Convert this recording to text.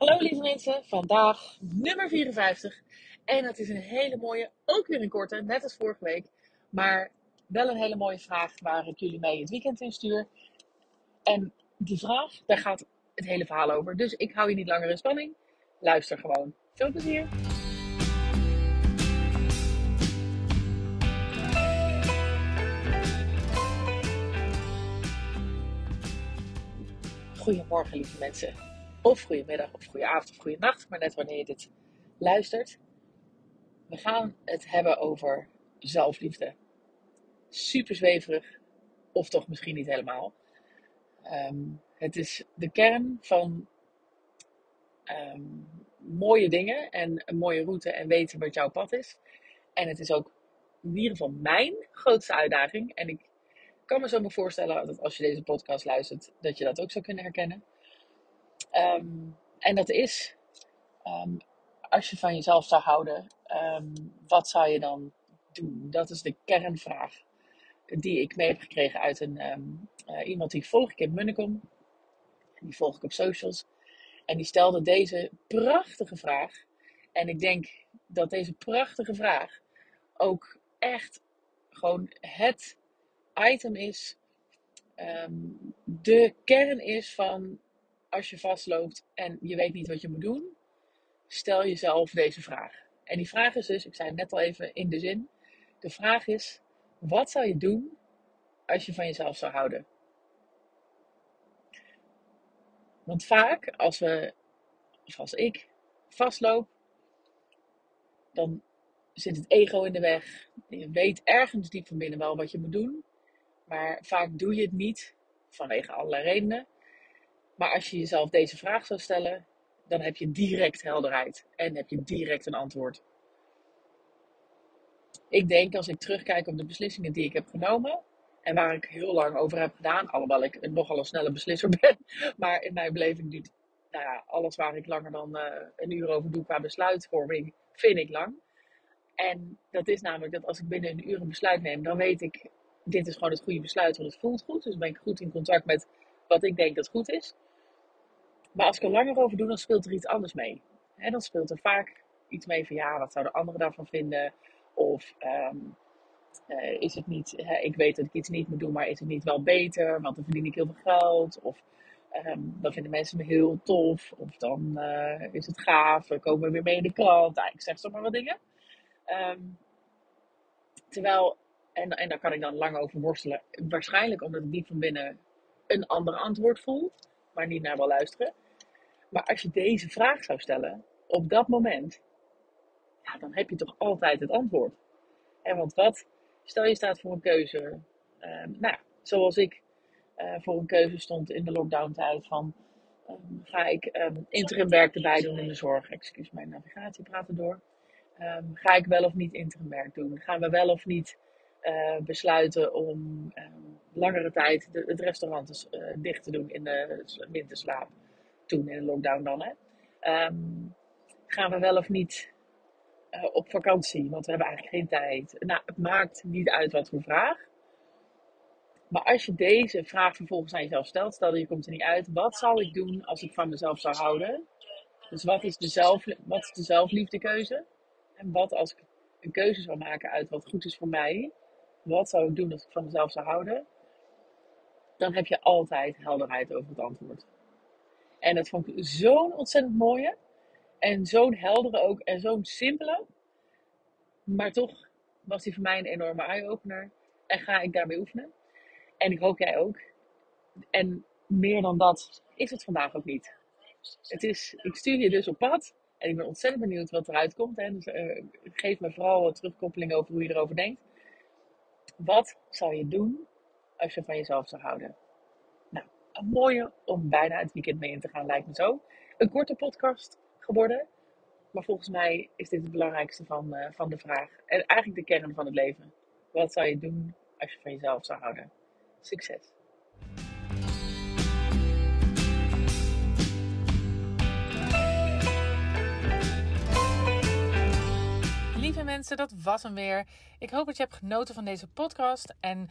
Hallo lieve mensen, vandaag nummer 54. En het is een hele mooie, ook weer een korte, net als vorige week. Maar wel een hele mooie vraag waar ik jullie mee het weekend in stuur. En die vraag, daar gaat het hele verhaal over. Dus ik hou je niet langer in spanning. Luister gewoon. Veel plezier! Goedemorgen lieve mensen. Of goedemiddag, of goedenavond, of goedenacht. Maar net wanneer je dit luistert. We gaan het hebben over zelfliefde. Super zweverig. Of toch misschien niet helemaal. Ehm, het is de kern van ehm, mooie dingen en een mooie route en weten wat jouw pad is. En het is ook in ieder geval mijn grootste uitdaging. En ik kan me zo me voorstellen dat als je deze podcast luistert, dat je dat ook zou kunnen herkennen. Ehm, en dat is, als je van jezelf zou houden, wat zou je dan doen? Dat is de kernvraag die ik mee heb gekregen uit een, uh, iemand die volg ik in Munnekom. Die volg ik op socials. En die stelde deze prachtige vraag. En ik denk dat deze prachtige vraag ook echt gewoon het item is. Ehm, de kern is van als je vastloopt en je weet niet wat je moet doen. Stel jezelf deze vraag. En die vraag is dus, ik zei het net al even in de zin. De vraag is, wat zou je doen als je van jezelf zou houden? Want vaak als we, of als ik, vastloop, dan zit het ego in de weg. Je weet ergens diep van binnen wel wat je moet doen. Maar vaak doe je het niet vanwege allerlei redenen. Maar als je jezelf deze vraag zou stellen, dan heb je direct helderheid en heb je direct een antwoord. Ik denk als ik terugkijk op de beslissingen die ik heb genomen, en waar ik heel lang over heb gedaan, alhoewel ik nogal een snelle beslisser ben. Maar in mijn beleving duurt nou ja, alles waar ik langer dan uh, een uur over doe qua besluitvorming, vind ik lang. En dat is namelijk dat als ik binnen een uur een besluit neem, dan weet ik, dit is gewoon het goede besluit, want het voelt goed. Dus ben ik goed in contact met wat ik denk dat goed is. Maar als ik er langer over doe, dan speelt er iets anders mee. Dan speelt er vaak iets mee van, ja, wat zouden anderen daarvan vinden? Of um, uh, is het niet, ik weet dat ik iets niet moet doen, maar is het niet wel beter? Want dan verdien ik heel veel geld. Of um, dan vinden mensen me heel tof. Of dan uh, is het gaaf. We komen weer mee in de krant. Nou, ik zeg zomaar wat dingen. Um, terwijl, en, en daar kan ik dan lang over worstelen. Waarschijnlijk omdat ik diep van binnen een ander antwoord voel. Maar niet naar wil luisteren. Maar als je deze vraag zou stellen op dat moment. Ja, dan heb je toch altijd het antwoord. En want wat Stel je staat voor een keuze. Um, nou, zoals ik uh, voor een keuze stond in de lockdown tijd van um, ga ik um, interim werk erbij doen in de zorg. Excuus mijn navigatie praten door. ga ik wel of niet interim werk doen? Gaan we wel of niet uh, besluiten om langere tijd de, het restaurant uh, dicht te doen in de winterslaap? Toen in de lockdown dan hè. gaan we wel of niet uh, op vakantie, want we hebben eigenlijk geen tijd. Nou, het maakt niet uit wat voor vraag. Maar als je deze vraag vervolgens aan jezelf stelt, stel je komt er niet uit, wat zou ik doen als ik van mezelf zou houden? Dus wat is de, zelf, wat is de zelfliefdekeuze? En wat als ik een keuze zou maken uit wat goed is voor mij? Wat zou ik doen als ik van mezelf zou houden? Dan heb je altijd helderheid over het antwoord. En dat vond ik zo'n ontzettend mooie. En zo'n heldere ook en zo'n simpele. Maar toch was die voor mij een enorme eye-opener. En ga ik daarmee oefenen. En ik hoop jij ook. En meer dan dat is het vandaag ook niet. Het is, ik stuur je dus op pad. En ik ben ontzettend benieuwd wat eruit komt. Hè. Dus uh, geef me vooral terugkoppeling over hoe je erover denkt. Wat zou je doen als je van jezelf zou houden? Nou, een mooie om bijna het weekend mee in te gaan lijkt me zo. Een korte podcast geworden. Maar volgens mij is dit het belangrijkste van, uh, van de vraag. En eigenlijk de kern van het leven. Wat zou je doen als je van jezelf zou houden? Succes! Lieve mensen, dat was hem weer. Ik hoop dat je hebt genoten van deze podcast. En